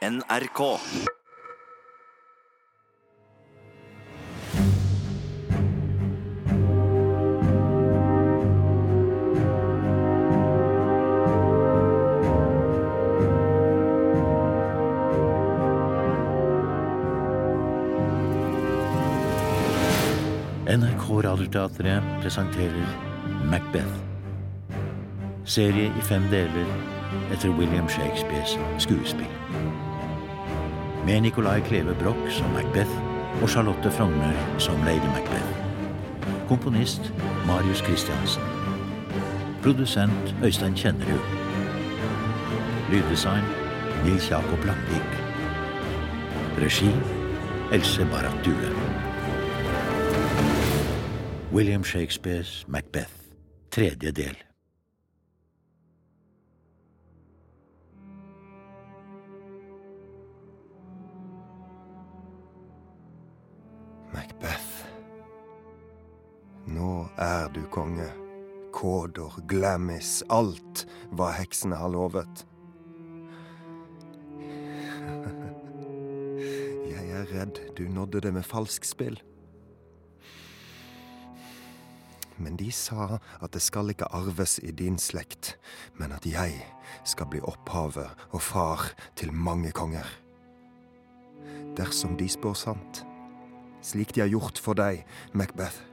NRK. NRK Radioteatret presenterer Macbeth. Serie i fem deler etter William Shakespeares skuespill. Med Nicolai Kleve Broch som Macbeth og Charlotte Frogner som Lady Macbeth. Komponist Marius Christiansen. Produsent Øystein Kjennerud. Lyddesign Nils Jakob Langvik. Regi Else Barrat Due. William Shakespeares Macbeth, tredje del. Nå er du konge. Kådor, Glamis, alt hva heksene har lovet. Jeg er redd du nådde det med falsk spill. Men de sa at det skal ikke arves i din slekt, men at jeg skal bli opphavet og far til mange konger. Dersom de spår sant, slik de har gjort for deg, Macbeth,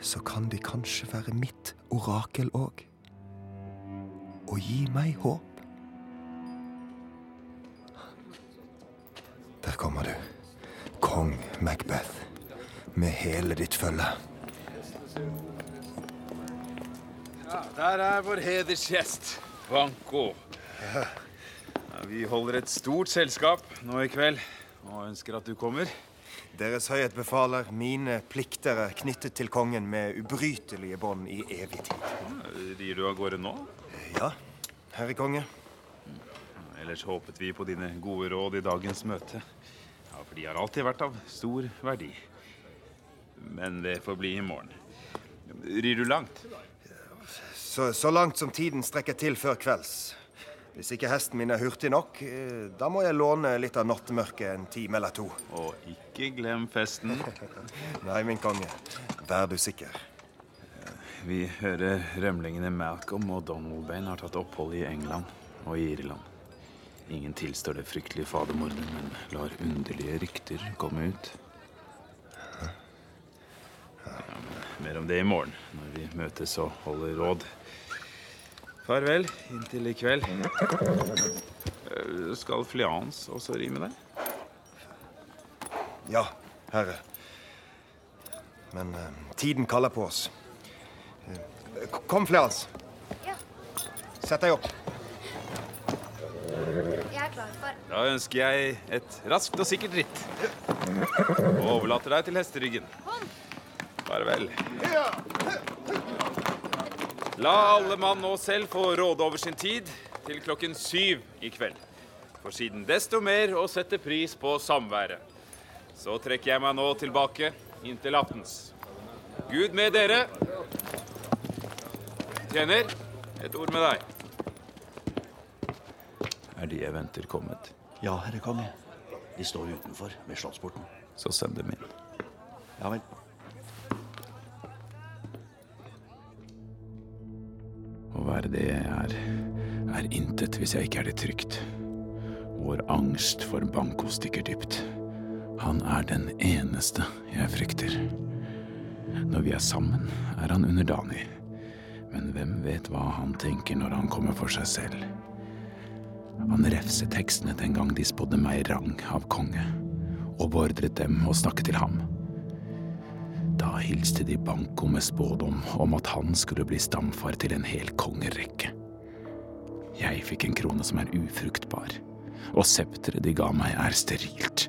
så kan de kanskje være mitt orakel òg. Og gi meg håp. Der kommer du, kong Macbeth, med hele ditt følge. Ja, der er vår hedersgjest, Banko. Ja, vi holder et stort selskap nå i kveld og ønsker at du kommer. Deres høyhet befaler mine plikter er knyttet til kongen med ubrytelige bånd i evig tid. Rir du av gårde nå? Ja, herre konge. Ellers håpet vi på dine gode råd i dagens møte. Ja, For de har alltid vært av stor verdi. Men det får bli i morgen. Rir du langt? Så, så langt som tiden strekker til før kvelds. Hvis ikke hesten min er hurtig nok, eh, da må jeg låne litt av nattemørket en time eller to. Og ikke glem festen. Nei, min konge. Vær du sikker. Vi hører rømlingene Malcolm og Donalbain har tatt opphold i England og i Irland. Ingen tilstår det fryktelige fadermordet, men lar underlige rykter komme ut. Ja, men mer om det i morgen, når vi møtes og holder råd. Farvel inntil i kveld. Eh, Skal Flians også rime der? Ja, herre. Men eh, tiden kaller på oss. Eh, kom, Fleans. Ja. Sett deg opp. Jeg er klar for Da ønsker jeg et raskt og sikkert ritt. Og overlater deg til hesteryggen. Farvel. La alle mann nå selv få råde over sin tid til klokken syv i kveld. For siden desto mer å sette pris på samværet. Så trekker jeg meg nå tilbake inntil aftens. Gud med dere. Tjener, et ord med deg. Er de jeg venter kommet? Ja, herre konge. De står utenfor ved slottsporten. Så send dem inn. Ja vel. Det er, er intet hvis jeg ikke er det trygt. Vår angst for Banco stikker dypt. Han er den eneste jeg frykter. Når vi er sammen, er han underdanig. Men hvem vet hva han tenker når han kommer for seg selv? Han refset heksene den gang de spådde meg rang av konge, og beordret dem å snakke til ham. Da hilste de Banco med spådom om at han skulle bli stamfar til en hel kongerekke. Jeg fikk en krone som er ufruktbar, og septeret de ga meg er sterilt.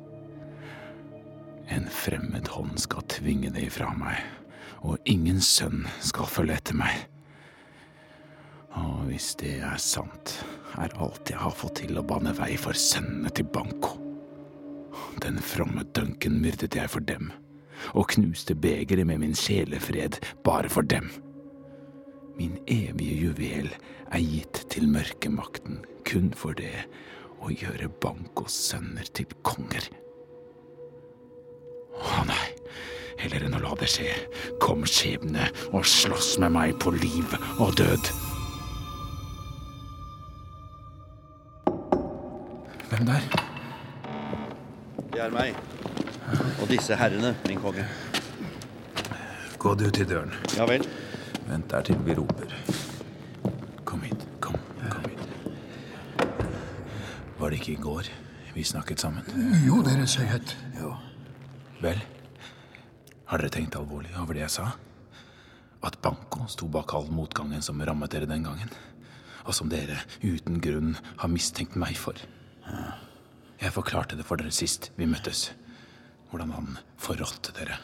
En fremmed hånd skal tvinge det ifra meg, og ingen sønn skal følge etter meg. Og hvis det er sant, er alt jeg har fått til å bane vei for sønnene til Banco. Den fromme Duncan myrdet jeg for dem, og knuste begeret med min sjelefred bare for dem. Min evige juvel er gitt til mørkemakten, kun for det å gjøre Bankos sønner til konger. Å nei, heller enn å la det skje, kom skjebne og slåss med meg på liv og død. Hvem der? Det er meg. Og disse herrene, min konge. Gå du til døren. Ja vel. Vent der til vi roper. Kom hit. Kom. Kom hit. Var det ikke i går vi snakket sammen? Jo, Deres Høyhet. Vel, har dere tenkt alvorlig over det jeg sa? At Banco sto bak all motgangen som rammet dere den gangen? Og som dere uten grunn har mistenkt meg for? Jeg forklarte det for dere sist vi møttes. Hvordan han forrådte dere.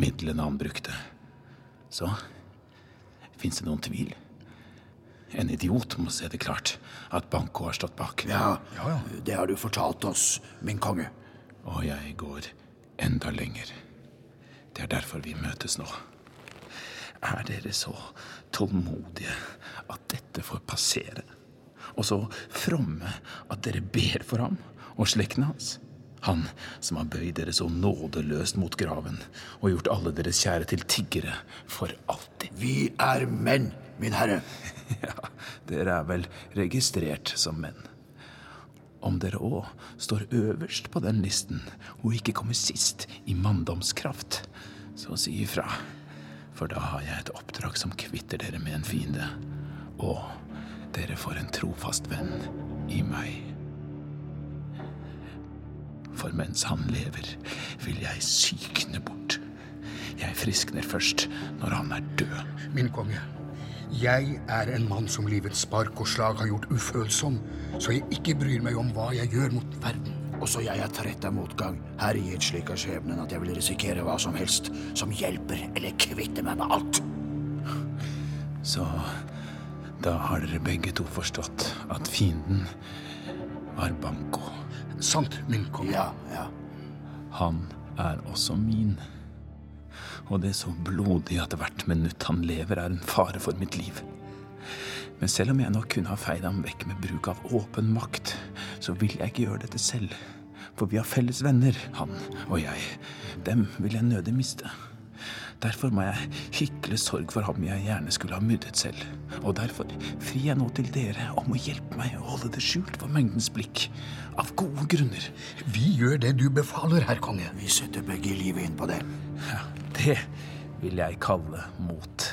Midlene han brukte. Så fins det noen tvil? En idiot må se det klart at Banco har stått bak. Ja, det har du fortalt oss, min konge. Og jeg går enda lenger. Det er derfor vi møtes nå. Er dere så tålmodige at dette får passere? Og så fromme at dere ber for ham og slekten hans? Han som har bøyd dere så nådeløst mot graven og gjort alle deres kjære til tiggere for alltid. Vi er menn, min herre. Ja, dere er vel registrert som menn. Om dere òg står øverst på den listen og ikke kommer sist i manndomskraft, så si ifra. For da har jeg et oppdrag som kvitter dere med en fiende. Og dere får en trofast venn i meg. For mens han lever, vil jeg sykne bort. Jeg friskner først når han er død. Min konge. Jeg er en mann som livets spark og slag har gjort ufølsom, så jeg ikke bryr meg om hva jeg gjør mot verden. Også jeg er trett av motgang, herjet slik av skjebnen at jeg vil risikere hva som helst som hjelper eller kvitter meg med alt. Så da har dere begge to forstått at fienden var Banco. Sant, min konge. Ja, ja. Han er også min. Og det er så blodig at hvert minutt han lever, er en fare for mitt liv. Men selv om jeg nok kunne ha feid ham vekk med bruk av åpen makt, så vil jeg ikke gjøre dette selv. For vi har felles venner, han og jeg. Dem vil jeg nødig miste. Derfor må jeg hykle sorg for ham jeg gjerne skulle ha myrdet selv. Og derfor frir jeg nå til dere om å hjelpe meg å holde det skjult for mengdens blikk. Av gode grunner. Vi gjør det du befaler, herr konge. Vi setter begge livet inn på det. Ja, det vil jeg kalle mot.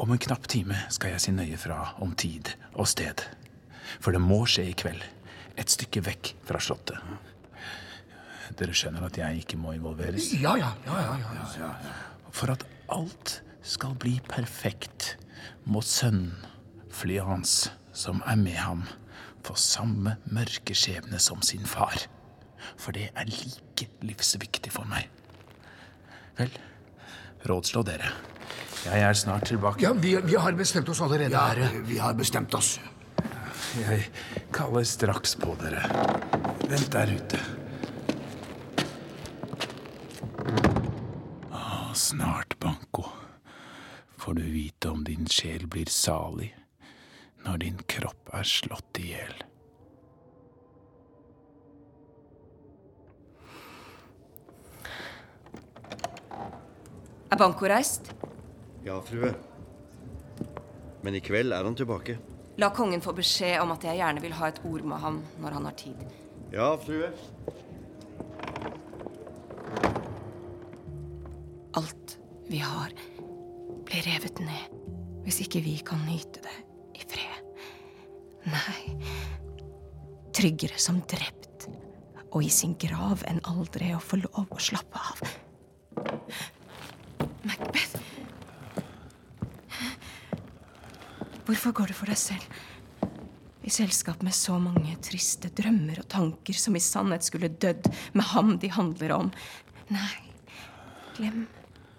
Om en knapp time skal jeg si nøye fra om tid og sted. For det må skje i kveld. Et stykke vekk fra slottet. Dere skjønner at jeg ikke må involveres? Ja, ja, ja, ja, ja. For at alt skal bli perfekt, må sønnen, Flyans, som er med ham, få samme mørke skjebne som sin far. For det er like livsviktig for meg. Vel, rådslå dere. Jeg er snart tilbake. Ja, vi, vi har bestemt oss allerede, Ja, vi har bestemt oss. Jeg kaller straks på dere. Vent der ute. Å, snart, Banco, får du vite om din sjel blir salig når din kropp er slått i hjel. Er Banco reist? Ja, frue. Men i kveld er han tilbake. La kongen få beskjed om at jeg gjerne vil ha et ord med ham når han har tid. Ja, frue. Ikke vi kan nyte det i fred. Nei, tryggere som drept og i sin grav enn aldri å få lov å slappe av. Macbeth. Hvorfor går du for deg selv? I selskap med så mange triste drømmer og tanker som i sannhet skulle dødd med ham de handler om. Nei, glem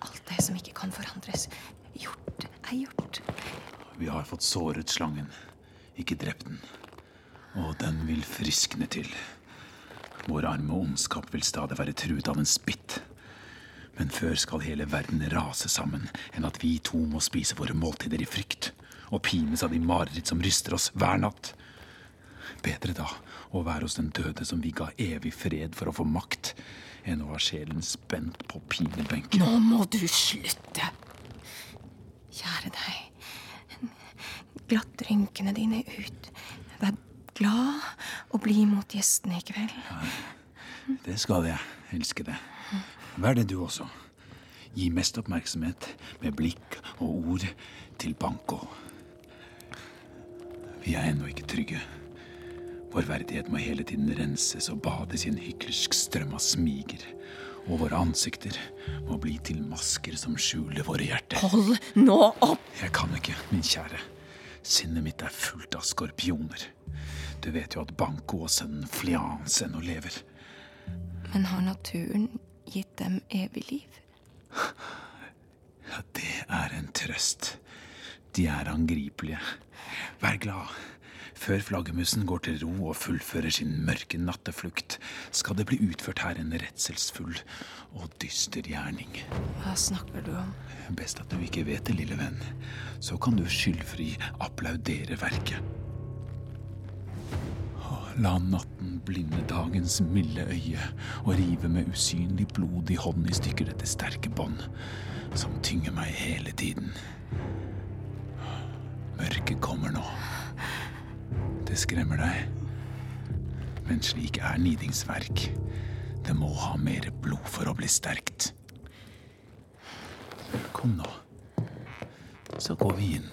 alt det som ikke kan forandres. Gjort er gjort. Vi har fått såret slangen, ikke drept den. Og den vil friskne til. Vår arme ondskap vil stadig være truet av en spitt. Men før skal hele verden rase sammen enn at vi to må spise våre måltider i frykt. og pines av de mareritt som ryster oss hver natt. Bedre da å være hos den døde som vi ga evig fred for å få makt, enn å ha sjelen spent på pinebenken. Nå må du slutte. Kjære deg. Glatt rynkene dine ut. Vær glad og blid mot gjestene i kveld. Det skal jeg, Elsker det. Vær det du også. Gi mest oppmerksomhet med blikk og ord til Banco. Vi er ennå ikke trygge. Vår verdighet må hele tiden renses og bades i en hyklersk strøm av smiger. Og våre ansikter må bli til masker som skjuler våre hjerter. Hold nå opp! Jeg kan ikke, min kjære. Sinnet mitt er fullt av skorpioner. Du vet jo at Banco og sønnen Fliance ennå lever. Men har naturen gitt dem evig liv? Ja, det er en trøst. De er angripelige. Vær glad. Før flaggermusen går til ro og fullfører sin mørke natteflukt, skal det bli utført her en redselsfull og dyster gjerning. Hva snakker du om? Best at du ikke vet det, lille venn. Så kan du skyldfri applaudere verket. La natten blinde dagens milde øye og rive med usynlig blodig hånd i stykker dette sterke bånd som tynger meg hele tiden. Mørket kommer nå. Det skremmer deg. Men slik er Nidings verk. Det må ha mer blod for å bli sterkt. Kom nå. Så går vi inn.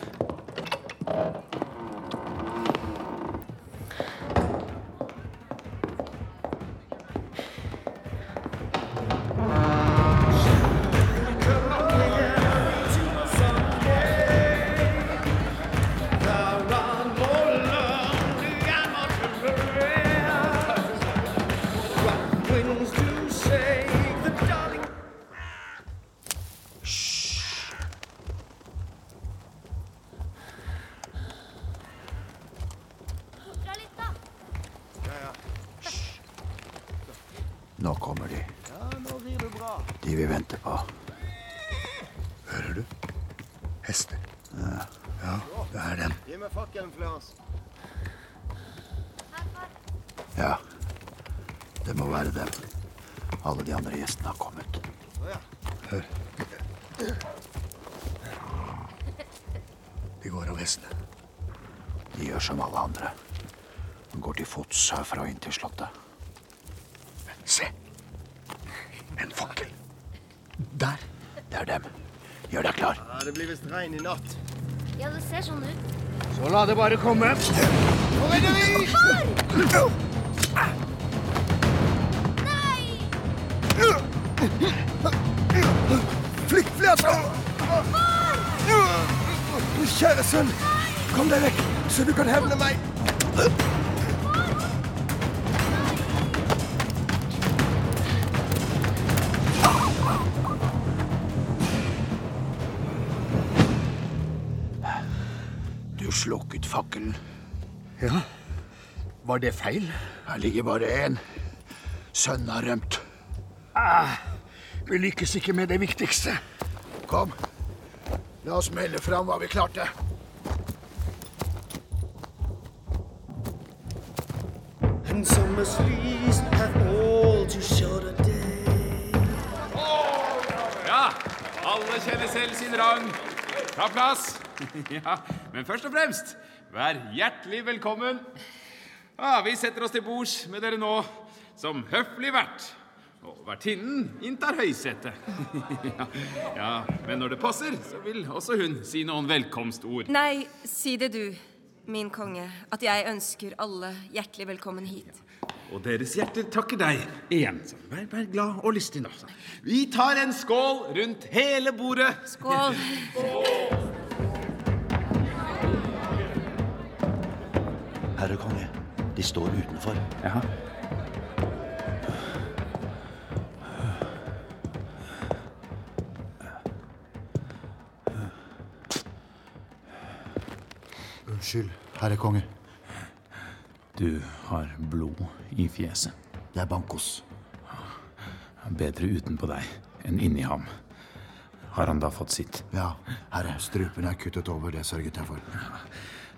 Gjør som alle andre. Han går til fots herfra og inn til slottet. Se! En fakkel. Der. Det er dem. Gjør deg klar. Ja, det blir visst regn i natt. Ja, det ser sånn ut. Så la det bare komme. Flykt, Flertall! Kjære sønn, kom deg vekk, så du kan hevne meg. Du slukket fakkelen. Ja. Var det feil? Her ligger bare én. Sønnen har rømt. Vi lykkes ikke med det viktigste. Kom. La oss melde fram hva vi klarte. And summer's leaves have all too short a day. Ja, alle kjenner selv sin rang. Ta plass. Ja, men først og fremst, vær hjertelig velkommen. Ja, vi setter oss til bords med dere nå som høflig vert. Og vertinnen inntar høysetet. Ja, ja, men når det passer, så vil også hun si noen velkomstord. Nei, si det du, min konge, at jeg ønsker alle hjertelig velkommen hit. Og deres hjerter takker deg igjen. Så vær, vær glad og lystig nå. Vi tar en skål rundt hele bordet. Skål. Herre konge, de står utenfor. Jaha. Unnskyld, herre konge. Du har blod i fjeset. Det er Bankos. Bedre utenpå deg enn inni ham. Har han da fått sitt? Ja, herre, strupen er kuttet over, det sørget jeg for.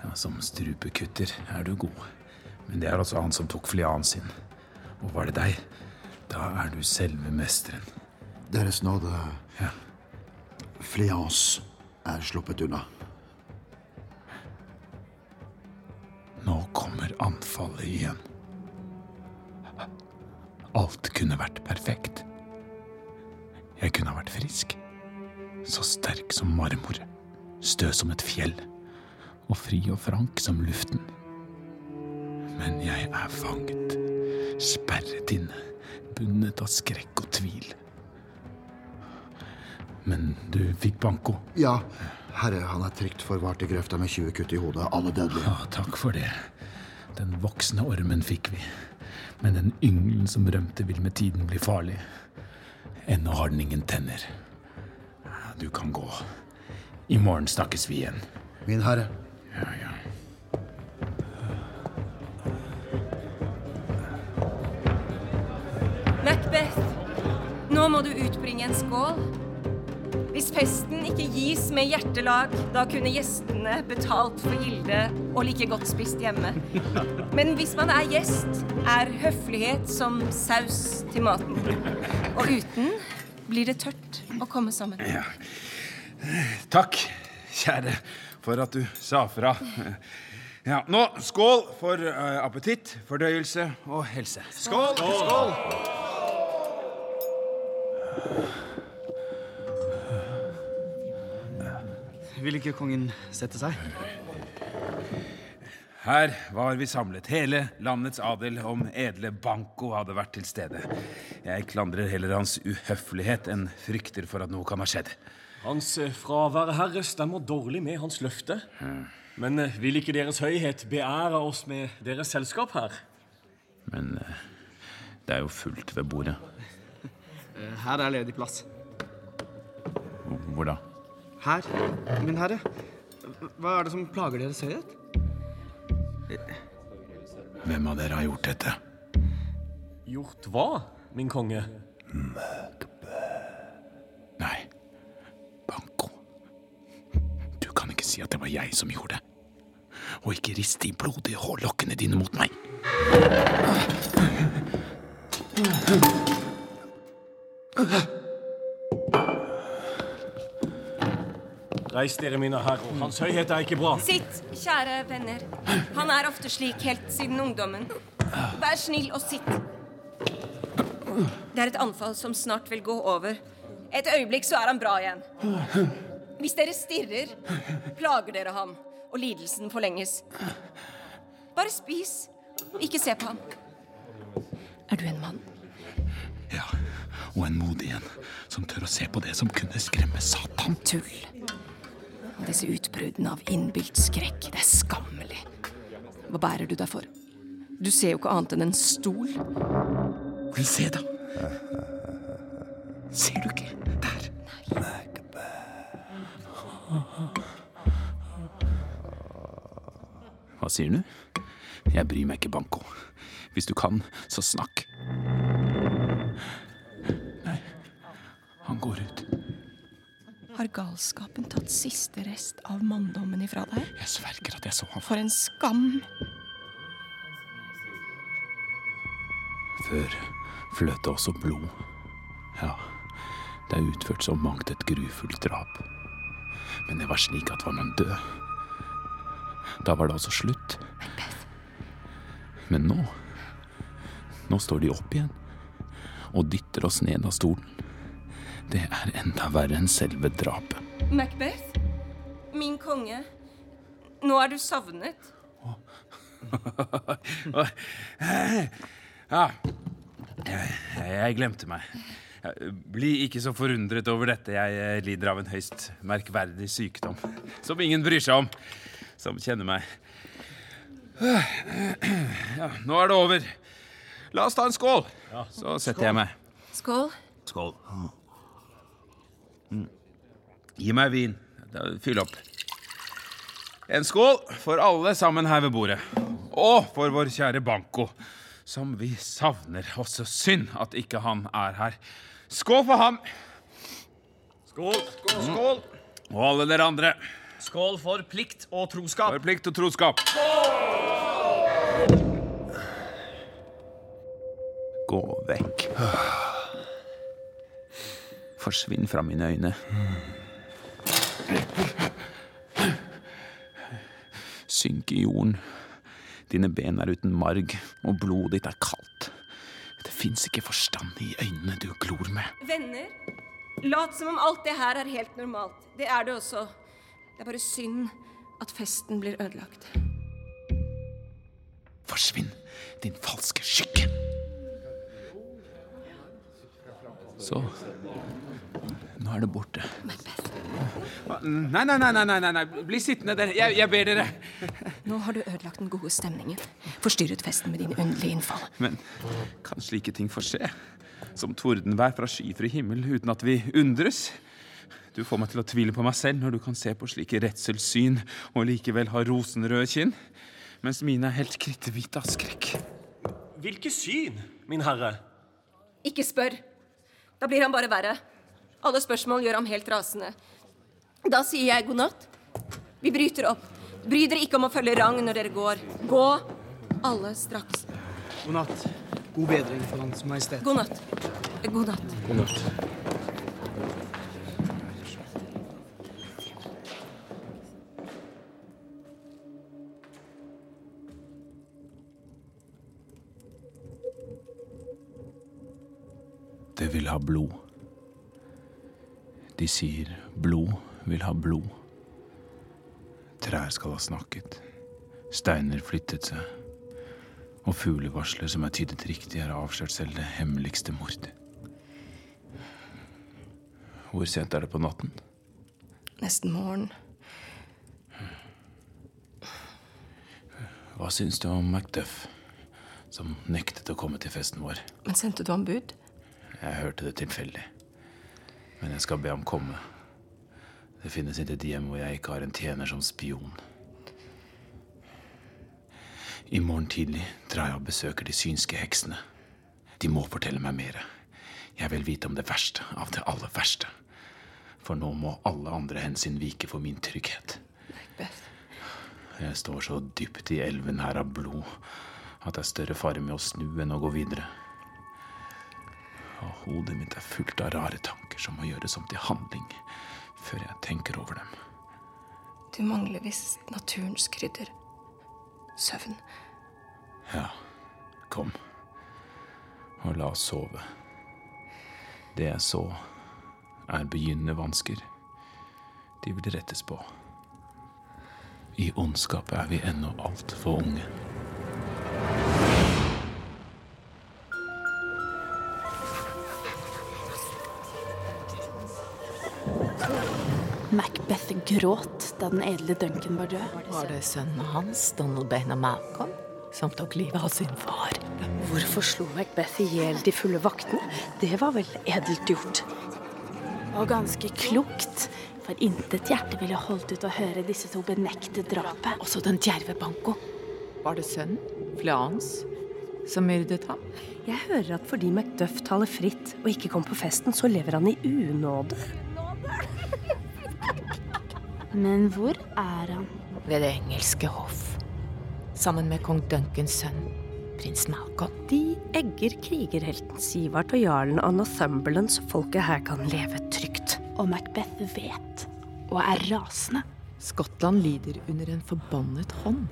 Ja, Som strupekutter er du god. Men det er også han som tok flianen sin. Og var det deg, da er du selve mesteren. Deres nåde, Ja. Flians er sluppet unna. Anfallet igjen. Alt kunne vært perfekt. Jeg kunne ha vært frisk. Så sterk som marmor. Stø som et fjell. Og fri og frank som luften. Men jeg er fanget. Sperret inne. Bundet av skrekk og tvil. Men du fikk banko. Ja, herre, han er trygt forvart i grøfta med 20 kutt i hodet, alle dødelige. Ja, takk for det. Den voksne ormen fikk vi. Men den ynglen som rømte, vil med tiden bli farlig. Ennå har den ingen tenner. Du kan gå. I morgen snakkes vi igjen. Min herre. Ja, ja. Macbeth, nå må du utbringe en skål. Hvis festen ikke gis med hjertelag, da kunne gjestene betalt for gilde og like godt spist hjemme. Men hvis man er gjest, er høflighet som saus til maten. Og uten blir det tørt å komme sammen. Ja. Takk, kjære, for at du sa fra. Ja, nå skål for uh, appetitt, fordøyelse og helse. Skål! skål. Vil ikke kongen sette seg? Her var vi samlet. Hele landets adel om edle Banco hadde vært til stede. Jeg klandrer heller hans uhøflighet enn frykter for at noe kan ha skjedd. Hans eh, fravær, herre, stemmer dårlig med hans løfte. Men eh, vil ikke Deres Høyhet beære oss med deres selskap her? Men eh, det er jo fullt ved bordet. Her er ledig plass. Hvor da? Her, min herre. Hva er det som plager Deres Høyhet? Hvem av dere har gjort dette? Gjort hva, min konge? Nei. Banko. Du kan ikke si at det var jeg som gjorde det. Og ikke riste de blodige hårlokkene dine mot meg. Reis dere, mine herrer. Hans Høyhet er ikke bra. Sitt, kjære venner. Han er ofte slik helt siden ungdommen. Vær snill og sitt. Det er et anfall som snart vil gå over. Et øyeblikk så er han bra igjen. Hvis dere stirrer, plager dere ham, og lidelsen forlenges. Bare spis. Ikke se på ham. Er du en mann? Ja, og en modig en som tør å se på det som kunne skremme Satan. Tull. Og disse utbruddene av innbilt skrekk, det er skammelig. Hva bærer du deg for? Du ser jo ikke annet enn en stol. Men se, da. Ser du ikke? Der. Hva sier du? Jeg bryr meg ikke, Banko. Hvis du kan, så snakk. Nei, han går ut. Har galskapen tatt siste rest av manndommen ifra deg? Jeg sverger at jeg så ham. For en skam! Før fløt det også blod. Ja, det er utført så mangt et grufullt drap. Men det var slik at var man død, da var det altså slutt. Men nå Nå står de opp igjen og dytter oss ned av stolen. Det er enda verre enn selve drapet. Macbeth? Min konge? Nå er du savnet. Ja, jeg, glemte meg. Bli ikke så forundret over dette. Jeg lider av en høyst merkverdig sykdom. Som ingen bryr seg om. Som kjenner meg. Ja, nå er det over. La oss ta en skål. Så setter jeg meg. Skål. Skål. Mm. Gi meg vin. Fyll opp. En skål for alle sammen her ved bordet. Og for vår kjære Banco, som vi savner. Og så synd at ikke han er her. Skål for ham! Skål. Skål. skål Og alle dere andre. Skål for plikt og troskap. For plikt og troskap. Skål! Gå vekk. Forsvinn fra mine øyne. Synk i jorden. Dine ben er uten marg, og blodet ditt er kaldt. Det fins ikke forstand i øynene du glor med. Venner, lat som om alt det her er helt normalt. Det er det også. Det er bare synd at festen blir ødelagt. Forsvinn, din falske skygge. Så Nå er det borte. Nei, nei, nei, nei, nei, nei, nei. bli sittende der. Jeg, jeg ber dere. Nå har du ødelagt den gode stemningen. Forstyrret festen med dine underlige innfall. Men kan slike ting få skje? Som tordenvær fra skyfri himmel uten at vi undres? Du får meg til å tvile på meg selv når du kan se på slike redselssyn og likevel ha rosenrøde kinn, mens mine er helt kritthvite av skrekk. Hvilke syn, min herre? Ikke spør. Da blir han bare verre. Alle spørsmål gjør ham helt rasende. Da sier jeg god natt. Vi bryter opp. Bry dere ikke om å følge rang når dere går. Gå, alle straks. God natt. God bedring for Hans Majestet. God natt. God natt. God natt. Det vil ha blod. De sier blod vil ha blod. Trær skal ha snakket, steiner flyttet seg, og fuglevarsler som er tydet riktig, har avslørt selv det hemmeligste mord. Hvor sent er det på natten? Nesten morgen. Hva syns du om Macduff, som nektet å komme til festen vår? Men sendte du ham bud? Jeg hørte det tilfeldig. Men jeg skal be ham komme. Det finnes ikke et hjem hvor jeg ikke har en tjener som spion. I morgen tidlig drar jeg og besøker de synske heksene. De må fortelle meg mer. Jeg vil vite om det verste av det aller verste. For nå må alle andre hensyn vike for min trygghet. Jeg står så dypt i elven her av blod at det er større fare med å snu enn å gå videre. Hodet mitt er fullt av rare tanker som må gjøres om til handling før jeg tenker over dem. Du mangler visst naturens krydder. Søvn. Ja, kom. Og la oss sove. Det jeg så, er begynnende vansker. De vil rettes på. I ondskap er vi ennå altfor unge. Gråt da den edle Duncan var død. Var det sønnen hans, Donald Bain og Malcolm, som tok livet av sin far? Hvorfor slo Macbeth i hjel de fulle vaktene? Det var vel edelt gjort. Og ganske klokt, for intet hjerte ville holdt ut å høre disse to benekte drapet. Også den djerve Banco. Var det sønnen, Fleans, som myrdet ham? Jeg hører at fordi Macduff taler fritt og ikke kom på festen, så lever han i unåde. Men hvor er han? Ved det engelske hoff. Sammen med kong Duncans sønn, prins Malcolm. De egger krigerhelten Sivart og jarlen av Northumberland, så folket her kan leve trygt. Og Macbeth vet, og er rasende. Skottland lider under en forbannet hånd.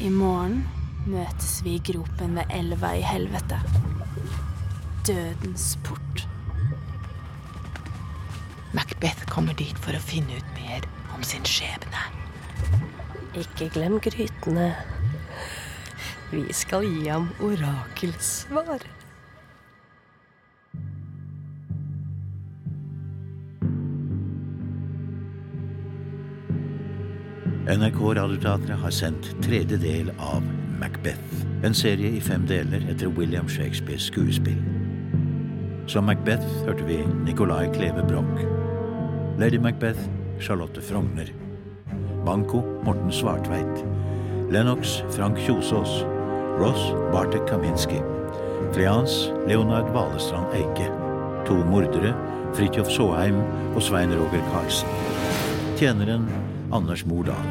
I morgen møtes vi i gropen ved elva i helvete. Dødens port. Macbeth kommer dit for å finne ut mer om sin skjebne. Ikke glem grytene. Vi skal gi ham orakelsvar. NRK Radioteatret har sendt tredje del av Macbeth. En serie i fem deler etter William Shakespeares skuespill. Som Macbeth hørte vi Nicolai Kleve Broch. Lady Macbeth Charlotte Frogner. Banco Morten Svartveit. Lennox Frank Kjosås. Ross Bartek Kaminski. Fleans Leonard Valestrand Eike. to mordere, Fridtjof Saaheim og Svein Roger Karlsen. Tjeneren Anders Mordal.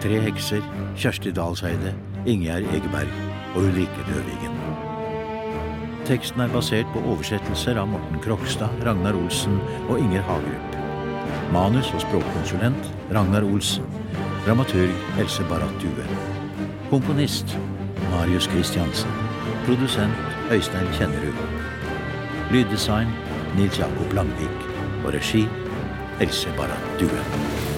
Tre hekser, Kjersti Dalseide, Ingjerd Egeberg og Ulrikke Døvigen. Teksten er basert på oversettelser av Morten Krokstad, Ragnar Olsen og Inger Hagerup. Manus og språkkonsulent Ragnar Olsen. Dramaturg Else Barratt Due. Komponist Marius Christiansen. Produsent Øystein Kjennerud. Lyddesign Nils Jakob Langvik. Og regi Else Barratt Due.